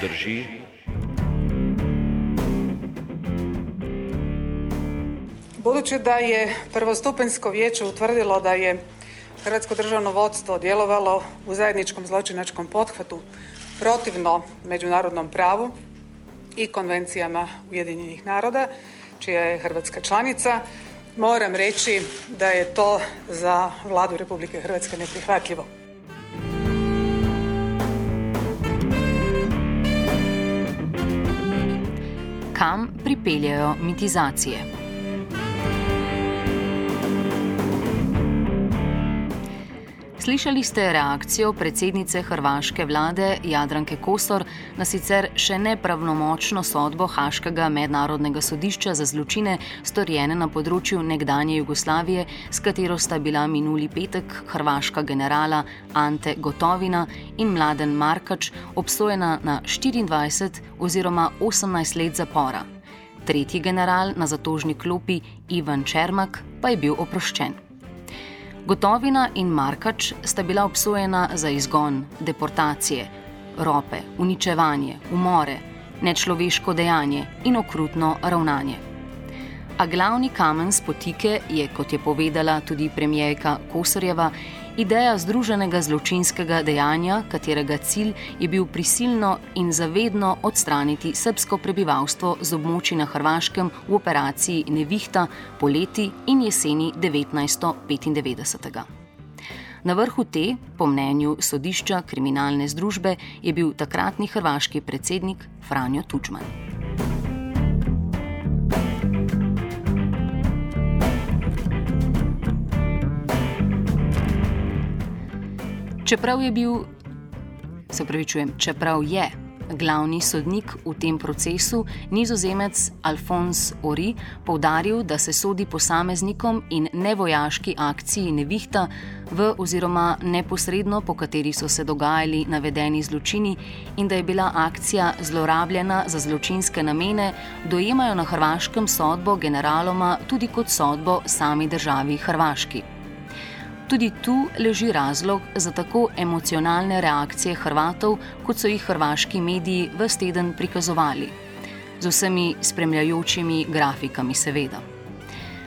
drži. Budući da je prvostupenjsko vijeće utvrdilo da je Hrvatsko državno vodstvo djelovalo u zajedničkom zločinačkom pothvatu protivno međunarodnom pravu i konvencijama Ujedinjenih naroda, čija je Hrvatska članica, moram reći da je to za vladu Republike Hrvatske neprihvatljivo. Kam pripeljajo mitizacije? Slišali ste reakcijo predsednice hrvaške vlade Jadranke Kosor na sicer še nepravnomočno sodbo Haškega mednarodnega sodišča za zločine storjene na področju nekdanje Jugoslavije, s katero sta bila minuli petek hrvaška generala Ante Gotovina in mladen Markač obsojena na 24 oziroma 18 let zapora. Tretji general na zatožni klopi Ivan Čermak pa je bil oproščen. Gotovina in Markač sta bila obsojena za izgon, deportacije, rope, uničevanje, umore, nečloveško dejanje in okrutno ravnanje. A glavni kamen spotike je, kot je povedala tudi premijejka Kosorjeva, ideja združenega zločinskega dejanja, katerega cilj je bil prisilno in zavedno odstraniti srpsko prebivalstvo z območji na Hrvaškem v operaciji Nevihta poleti in jeseni 1995. Na vrhu te, po mnenju sodišča kriminalne združbe, je bil takratni hrvaški predsednik Franjo Tučman. Čeprav je bil, se upravičujem, čeprav je glavni sodnik v tem procesu, nizozemec Alfons Ori, povdaril, da se sodi posameznikom in nevojaški akciji Nevihta v oziroma neposredno, po kateri so se dogajali navedeni zločini in da je bila akcija zlorabljena za zločinske namene, dojemajo na hrvaškem sodbo generaloma tudi kot sodbo sami državi Hrvaški. Tudi tu leži razlog za tako emocionalne reakcije Hrvatov, kot so jih hrvaški mediji v steden prikazovali, z vsemi spremljajočimi grafikami, seveda.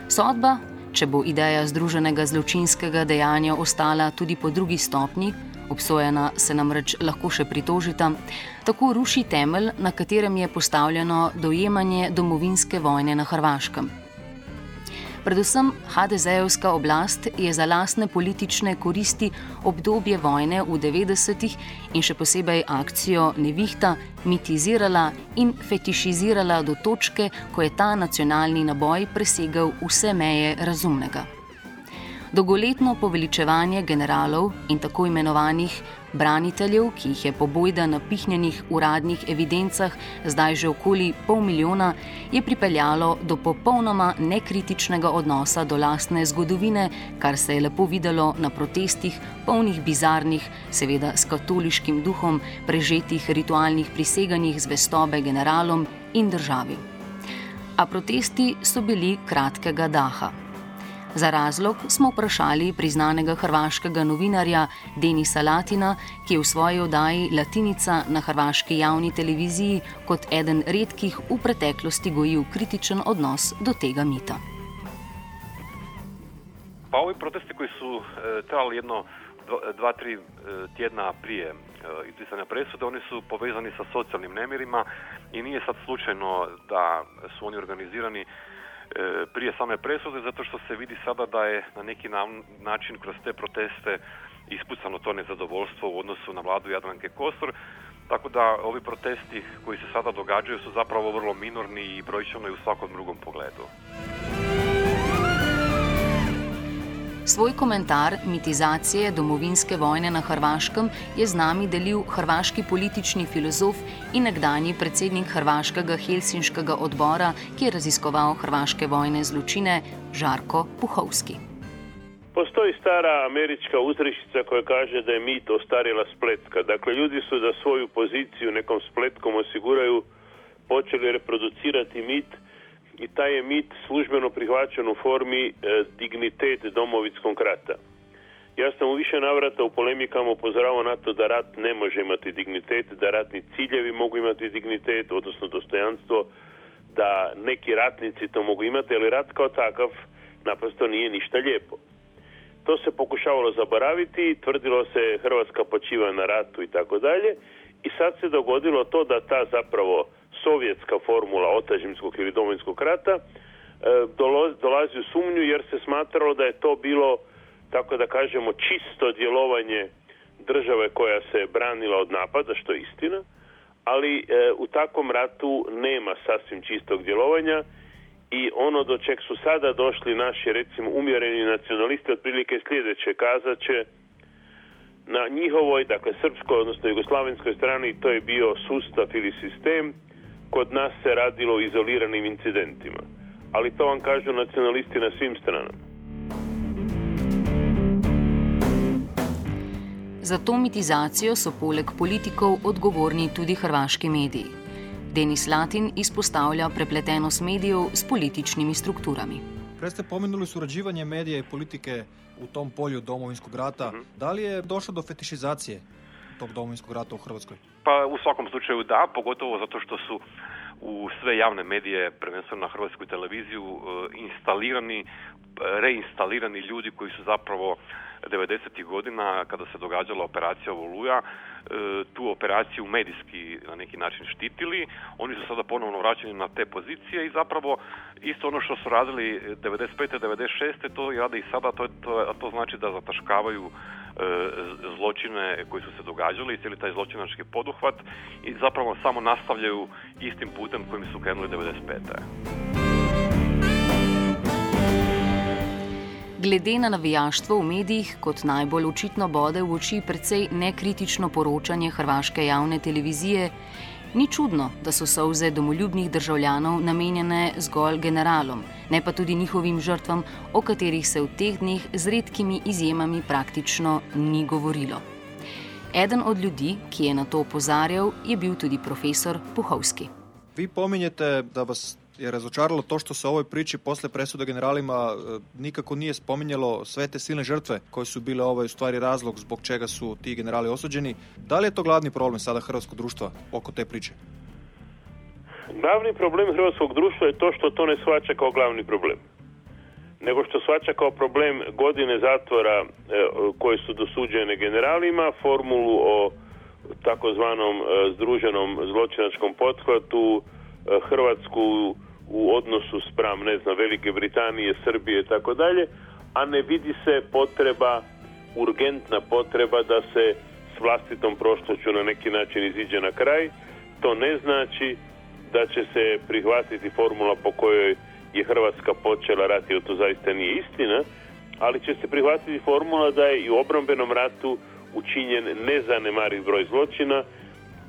Sodba, če bo ideja združenega zločinskega dejanja ostala tudi po drugi stopni, obsojena se namreč lahko še pritožita, tako ruši temelj, na katerem je postavljeno dojemanje domovinske vojne na Hrvaškem. Predvsem HDZ-evska oblast je za lastne politične koristi obdobje vojne v 90-ih in še posebej akcijo Nevihta mitizirala in fetišizirala do točke, ko je ta nacionalni naboj presegal vse meje razumnega. Dolgoletno poveličevanje generalov in tako imenovanih braniteljev, ki jih je po bojda napihnjenih uradnih evidencah zdaj že okoli pol milijona, je pripeljalo do popolnoma nekritičnega odnosa do lastne zgodovine, kar se je lepo videlo na protestih, polnih bizarnih, seveda s katoliškim duhom, prežetih ritualnih priseganjih zvestobe generalom in državi. A protesti so bili kratkega daha. Za razlog smo vprašali priznanega hrvaškega novinarja Denisa Latina, ki je v svoji oddaji Latinica na hrvaški javni televiziji kot eden redkih v preteklosti gojil kritičen odnos do tega mita. Pa ovi protesti koji su e, trajali jedno dva, dva tri tjedna prije izricanja presude, oni su povezani sa socijalnim nemirima i nije sad slučajno da su oni organizirani prije same presude, zato što se vidi sada da je na neki način kroz te proteste ispucano to nezadovoljstvo u odnosu na vladu Jadranke Kosor, tako da ovi protesti koji se sada događaju su zapravo vrlo minorni i brojčano i u svakom drugom pogledu. Svoj komentar mitizacije domovinske vojne na Hrvaškem je z nami delil hrvaški politični filozof in nekdani predsednik Hrvaškega Helsinškega odbora, ki je raziskoval hrvaške vojne zločine, Žarko Puhovski. Postoji stara američka uzrečica koja kaže da je mit ostarjela spletka. Dakle, ljudi su da svoju poziciju nekom spletkom osiguraju počeli reproducirati mit i taj je mit službeno prihvaćen u formi e, dignitet domovinskog rata. Ja sam u više navrata u polemikama upozoravao na to da rat ne može imati dignitet, da ratni ciljevi mogu imati dignitet, odnosno dostojanstvo, da neki ratnici to mogu imati, ali rat kao takav naprosto nije ništa lijepo. To se pokušavalo zaboraviti, tvrdilo se Hrvatska počiva na ratu i tako dalje i sad se dogodilo to da ta zapravo sovjetska formula otažimskog ili domovinskog rata e, dolazi u sumnju jer se smatralo da je to bilo, tako da kažemo, čisto djelovanje države koja se branila od napada, što je istina, ali e, u takvom ratu nema sasvim čistog djelovanja i ono do čeg su sada došli naši recimo umjereni nacionalisti otprilike sljedeće kazat će na njihovoj, dakle srpskoj odnosno jugoslavenskoj strani to je bio sustav ili sistem kod nas se radilo o izoliranim incidentima. Ali to vam kažu nacionalisti na svim stranama. Za to mitizacijo so poleg politikov odgovorni tudi hrvaški mediji. Denis Latin izpostavlja prepletenost medijev s političnimi strukturami. Prej ste pomenuli surađivanje medija i politike u tom polju domovinskog rata. -huh. Da li je došlo do fetišizacije tog domovinskog rata u Hrvatskoj? Pa u svakom slučaju da, pogotovo zato što su u sve javne medije, prvenstveno na hrvatsku televiziju, e, instalirani, reinstalirani ljudi koji su zapravo 90. godina, kada se događala operacija Voluja, e, tu operaciju medijski na neki način štitili. Oni su sada ponovno vraćeni na te pozicije i zapravo isto ono što su radili 95. 96. to rade i sada, to, to, to znači da zataškavaju zločine koji su se događali i cijeli taj zločinački poduhvat i zapravo samo nastavljaju istim putem kojim su krenuli 95. Glede na navijaštvo v medijih, kot najbolj očitno bode v oči precej nekritično poročanje hrvaške javne televizije, Ni čudno, da so solze domoljubnih državljanov namenjene zgolj generalom, ne pa tudi njihovim žrtvam, o katerih se v teh dneh z redkimi izjemami praktično ni govorilo. Eden od ljudi, ki je na to opozarjal, je bil tudi profesor Puhovski. Vi pominjete, da vas je razočaralo to što se ovoj priči posle presude generalima e, nikako nije spominjalo sve te silne žrtve koje su bile ovaj u stvari razlog zbog čega su ti generali osuđeni. Da li je to glavni problem sada hrvatskog društva oko te priče? Glavni problem hrvatskog društva je to što to ne shvaća kao glavni problem. Nego što shvaća kao problem godine zatvora e, koje su dosuđene generalima, formulu o takozvanom e, združenom zločinačkom pothvatu, Hrvatsku u odnosu spram, ne znam, Velike Britanije, Srbije i tako dalje, a ne vidi se potreba, urgentna potreba da se s vlastitom prošlošću na neki način iziđe na kraj. To ne znači da će se prihvatiti formula po kojoj je Hrvatska počela rat, jer to zaista nije istina, ali će se prihvatiti formula da je i u obrambenom ratu učinjen nezanemariv broj zločina,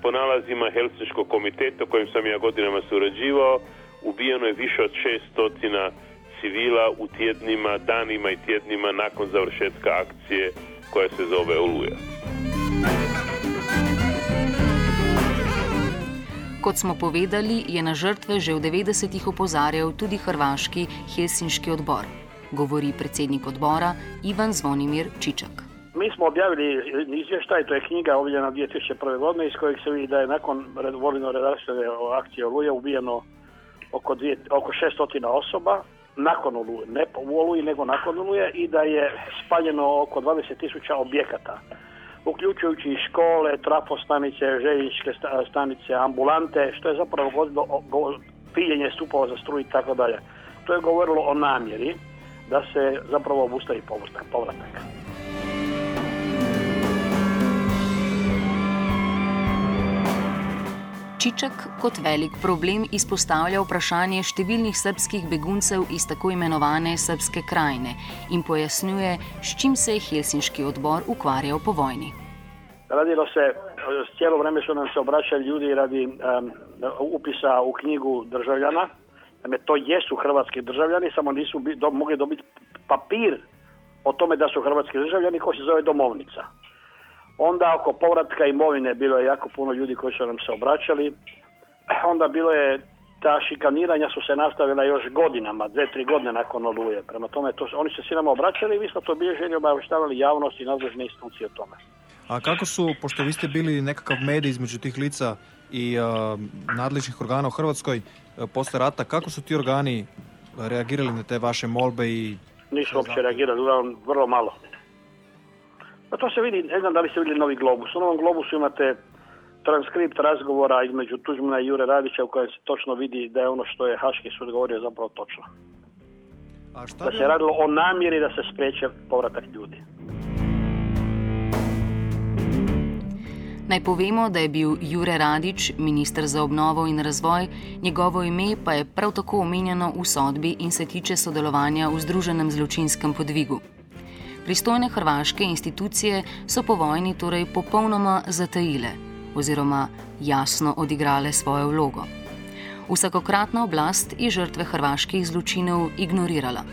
po nalazima Helsinškog komiteta kojim sam ja godinama surađivao, ubijeno je više od 600 civila u tjednima, danima i tjednima nakon završetka akcije koja se zove Oluja. Kot smo povedali, je na žrtve že v 90-ih opozarjal tudi hrvaški Helsinški odbor, govori predsednik odbora Ivan Zvonimir Čičak. Mi smo objavili izvještaj, to je knjiga objavljena 2001. godine iz kojeg se vidi da je nakon volino redarstvene akcije Oluja ubijeno oko, dvije, oko 600 osoba nakon oluje, ne u oluji nego nakon oluje i da je spaljeno oko 20 tisuća objekata uključujući i škole, trafostanice, željezničke stanice, ambulante, što je zapravo godilo piljenje stupova za struju i tako dalje. To je govorilo o namjeri da se zapravo obustavi povratak. Čičak kot velik problem izpostavlja vprašanje številnih srpskih beguncev iz tako imenovane srpske krajine in pojasnjuje, s čim se je Helsinški odbor ukvarjal po vojni. Radilo se, cijelo vreme su nam se obraćali ljudi radi um, upisa u knjigu državljana. Naime, to jesu hrvatski državljani, samo nisu do, mogli dobiti papir o tome da su hrvatski državljani koji se zove domovnica. Onda oko povratka imovine bilo je jako puno ljudi koji su nam se obraćali. Onda bilo je ta šikaniranja su se nastavila još godinama, dve, tri godine nakon oluje. Prema tome, to, oni se svi nama obraćali i vi smo to bilježeni obavještavali javnost i nadležne institucije o tome. A kako su, pošto vi ste bili nekakav medij između tih lica i uh, nadležnih organa u Hrvatskoj uh, posle rata, kako su ti organi reagirali na te vaše molbe i... Nisu uopće reagirali, vrlo malo. Pa to se vidi, ne znam da li ste vidjeli Novi Globus. U Novom Globusu imate transkript razgovora između Tuđmana i Jure Radića u kojem se točno vidi da je ono što je Haški sud govorio zapravo točno. A šta da se radilo o namjeri da se spriječe povratak ljudi. Naj povemo, da je bil Jure Radič, ministr za obnovo in razvoj, njegovo ime pa je prav tako omenjeno v sodbi in se tiče sodelovanja v združenem zločinskem podvigu. Pristojne hrvaške institucije so po vojni torej popolnoma zatajile oziroma jasno odigrale svojo vlogo. Vsakokratna oblast je žrtve hrvaških zločinov ignorirala.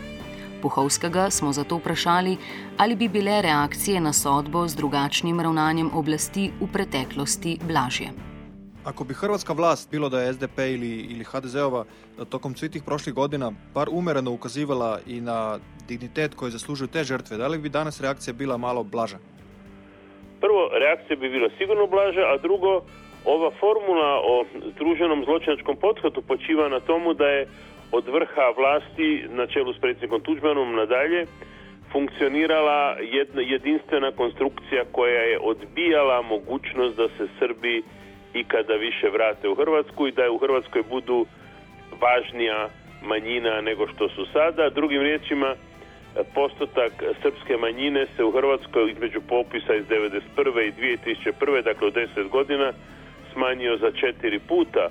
Puhovskega smo zato vprašali, ali bi bile reakcije na sodbo z drugačnim ravnanjem oblasti v preteklosti blažje. Ako bi hrvatska vlast, bilo da je SDP ili, ili HDZ-ova, tokom svih tih prošlih godina bar umereno ukazivala i na dignitet koji zaslužuju te žrtve, da li bi danas reakcija bila malo blaža? Prvo, reakcija bi bila sigurno blaža, a drugo, ova formula o združenom zločinačkom pothvatu počiva na tomu da je od vrha vlasti na čelu s predsjednikom Tuđmanom nadalje funkcionirala jedna jedinstvena konstrukcija koja je odbijala mogućnost da se Srbi ikada više vrate u Hrvatsku i da je u Hrvatskoj budu važnija manjina nego što su sada. Drugim riječima, postotak srpske manjine se u Hrvatskoj između popisa iz 1991. i 2001. dakle od 10 godina smanjio za četiri puta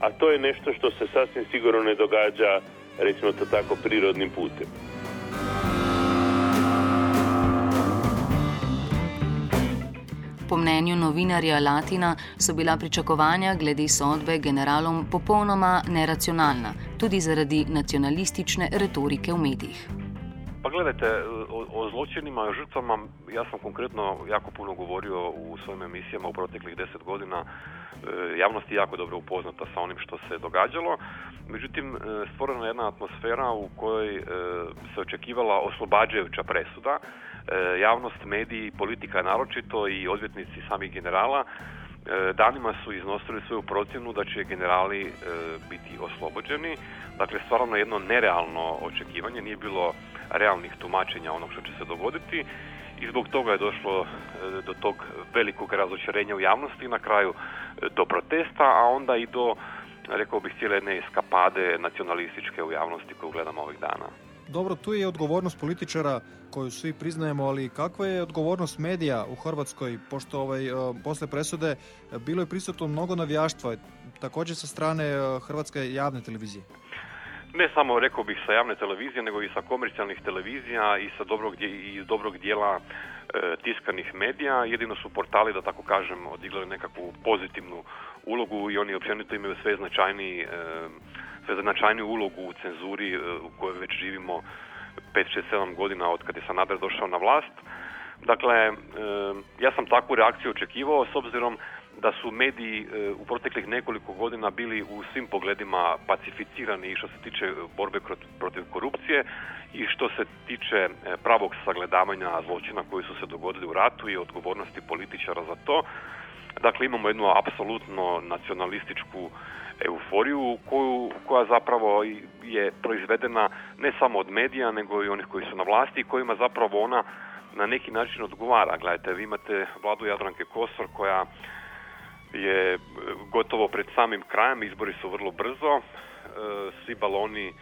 a to je nešto što se sasvim sigurno ne događa, recimo to tako, prirodnim putem. Po mnenju novinarja Latina so bila pričakovanja glede sodbe generalom popolnoma neracionalna, tudi zaradi nacionalistične retorike v medijih. Pa gledajte, o, o zločinima i žrtvama ja sam konkretno jako puno govorio u svojim emisijama u proteklih deset godina. E, javnost je jako dobro upoznata sa onim što se događalo. Međutim, e, stvorena je jedna atmosfera u kojoj e, se očekivala oslobađajuća presuda. Javnost, mediji, politika naročito i odvjetnici samih generala danima su iznosili svoju procjenu da će generali biti oslobođeni. Dakle, stvarno jedno nerealno očekivanje, nije bilo realnih tumačenja onog što će se dogoditi i zbog toga je došlo e, do tog velikog razočarenja u javnosti na kraju e, do protesta, a onda i do, rekao bih, cijele jedne eskapade nacionalističke u javnosti koju gledamo ovih dana. Dobro, tu je odgovornost političara koju svi priznajemo, ali kakva je odgovornost medija u Hrvatskoj, pošto ovaj, e, posle presude bilo je prisutno mnogo navijaštva, također sa strane Hrvatske javne televizije? ne samo rekao bih sa javne televizije, nego i sa komercijalnih televizija i sa dobrog, i dobrog dijela e, tiskanih medija. Jedino su portali, da tako kažem, odigrali nekakvu pozitivnu ulogu i oni općenito imaju sve značajniji, e, sve značajniju ulogu u cenzuri e, u kojoj već živimo 5, 6, 7 godina od kad je Sanader došao na vlast. Dakle, e, ja sam takvu reakciju očekivao s obzirom da su mediji e, u proteklih nekoliko godina bili u svim pogledima pacificirani što se tiče borbe protiv korupcije i što se tiče pravog sagledavanja zločina koji su se dogodili u ratu i odgovornosti političara za to. Dakle, imamo jednu apsolutno nacionalističku euforiju koju, koja zapravo je proizvedena ne samo od medija, nego i onih koji su na vlasti i kojima zapravo ona na neki način odgovara. Gledajte, vi imate vladu Jadranke Kosor koja je gotovo pred samim krajem, izbori su vrlo brzo, svi baloni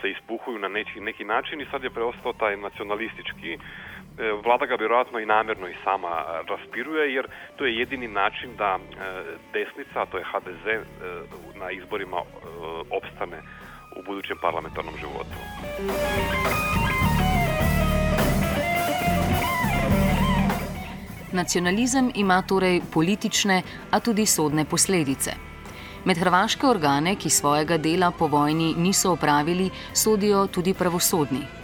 se ispuhuju na neki, neki način i sad je preostao taj nacionalistički. Vlada ga vjerojatno i namjerno i sama raspiruje jer to je jedini način da desnica, a to je HDZ, na izborima opstane u budućem parlamentarnom životu. Nacionalizem ima torej politične, a tudi sodne posledice. Med hrvaške organe, ki svojega dela po vojni niso opravili, sodijo tudi pravosodni.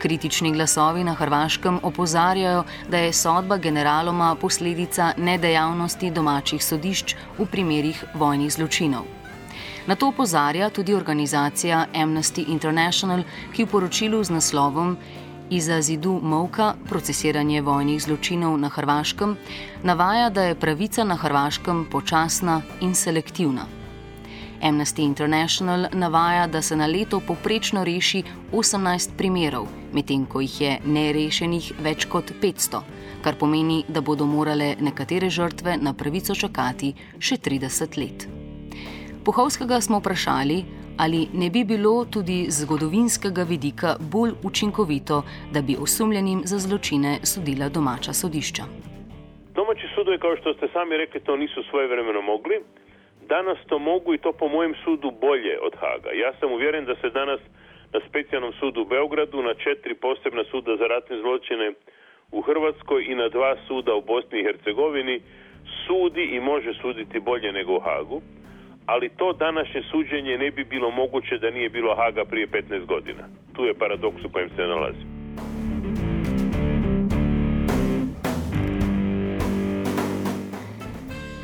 Kritični glasovi na Hrvaškem opozarjajo, da je sodba generaloma posledica nedejavnosti domačih sodišč v primerih vojnih zločinov. Na to opozarja tudi organizacija Amnesty International, ki v poročilu z naslovom Iza zidu Movka procesiranje vojnih zločinov na Hrvaškem navaja, da je pravica na Hrvaškem počasna in selektivna. Amnesty International navaja, da se na leto poprečno reši 18 primerov, medtem ko jih je nerešenih več kot 500, kar pomeni, da bodo morale nekatere žrtve na pravico čakati še 30 let. Puhovskega smo vprašali, ali ne bi bilo tudi z zgodovinskega vidika bolj učinkovito, da bi osumljenim za zločine sodila domača sodišča. Domaći sudovi, kao što ste sami rekli, to nisu svojevremeno mogli. Danas to mogu i to po mojem sudu bolje od Haga. Ja sam uvjeren da se danas na specijalnom sudu u Beogradu, na četiri posebna suda za ratne zločine u Hrvatskoj i na dva suda u Bosni i Hercegovini sudi i može suditi bolje nego u Hagu ali to današnje suđenje ne bi bilo moguće da nije bilo Haga prije 15 godina. Tu je paradoks u kojem se nalazi.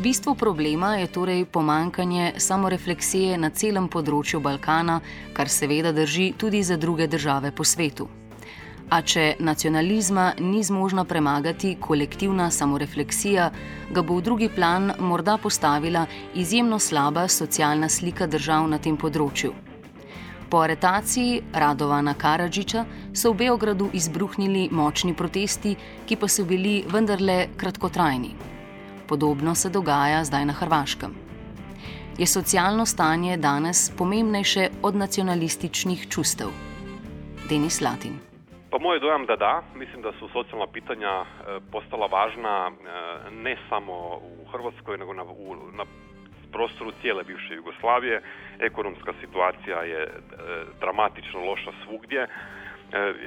Bistvo problema je torej pomankanje samorefleksije na celem področju Balkana, kar seveda drži tudi za druge države po svetu. A če nacionalizma ni zmožna premagati kolektivna samorefleksija, ga bo v drugi plan morda postavila izjemno slaba socialna slika držav na tem področju. Po aretaciji Radovana Karadžiča so v Beogradu izbruhnili močni protesti, ki pa so bili vendarle kratkotrajni. Podobno se dogaja zdaj na Hrvaškem. Je socialno stanje danes pomembnejše od nacionalističnih čustev? Denis Latin. Pa moj dojam da da, mislim da su socijalna pitanja postala važna ne samo u Hrvatskoj nego na, u, na prostoru cijele bivše Jugoslavije. Ekonomska situacija je dramatično loša svugdje.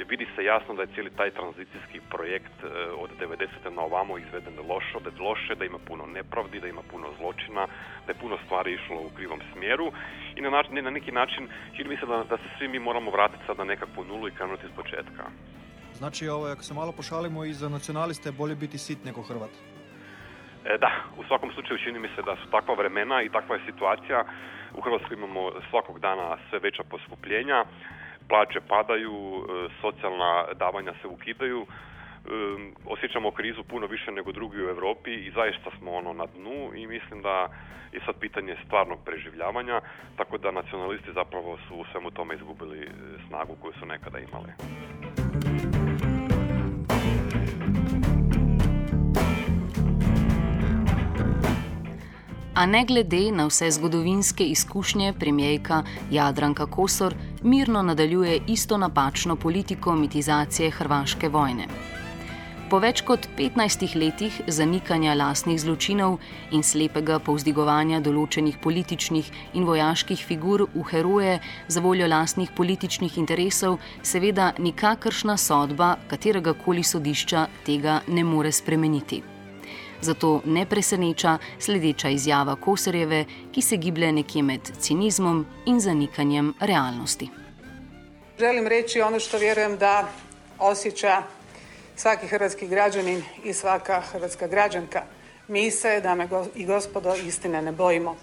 Vidi se jasno da je cijeli taj tranzicijski projekt od 90. na ovamo izveden lošo, da je loše, da ima puno nepravdi, da ima puno zločina, da je puno stvari išlo u krivom smjeru i na, način, na neki način čini mi se da, da se svi mi moramo vratiti sad na nekakvu nulu i krenuti iz početka. Znači, ovo, ako se malo pošalimo, i za nacionaliste bolje biti sit nego Hrvat. E, da, u svakom slučaju čini mi se da su takva vremena i takva je situacija. U Hrvatskoj imamo svakog dana sve veća poskupljenja, plaće padaju, socijalna davanja se ukidaju, osjećamo krizu puno više nego drugi u Europi i zaista smo ono na dnu i mislim da je sad pitanje stvarnog preživljavanja, tako da nacionalisti zapravo su u svemu tome izgubili snagu koju su nekada imali. A ne glede na vse zgodovinske izkušnje, premijejka Jadranka Kosor mirno nadaljuje isto napačno politiko mitizacije hrvaške vojne. Po več kot 15 letih zanikanja lastnih zločinov in slepega povzdigovanja določenih političnih in vojaških figur v heroje za voljo lastnih političnih interesov, seveda nikakršna sodba katerega koli sodišča tega ne more spremeniti. Zato ne preseneča sledeča izjava Kosorjeve, ki se giblje nekje med cinizmom in zanikanjem realnosti. Želim reći ono što vjerujem da osjeća svaki hrvatski građanin i svaka hrvatska građanka. Mi se, dame i gospodo, istine ne bojimo.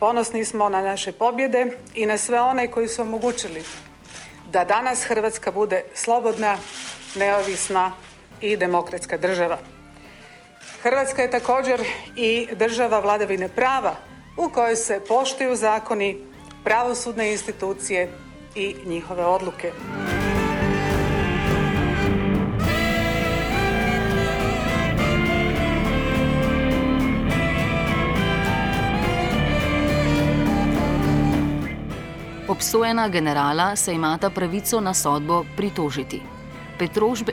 Ponosni smo na naše pobjede i na sve one koji su omogućili da danas Hrvatska bude slobodna, neovisna i demokratska država. Hrvatska je također i država vladavine prava u kojoj se poštuju zakoni, pravosudne institucije i njihove odluke. Obsojena generala se imata pravico na sodbo pritožiti. Petrožbe,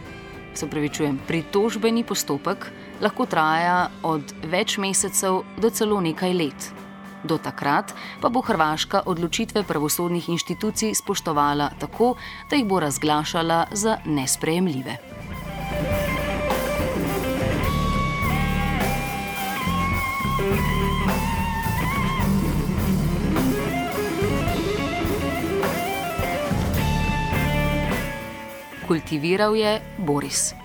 se pravičujem, pritožbeni postopek lahko traja od več mesecev do celo nekaj let. Do takrat pa bo Hrvaška odločitve pravosodnih inštitucij spoštovala tako, da jih bo razglašala za nesprejemljive. Kultiviral je Boris.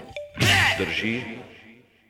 drži.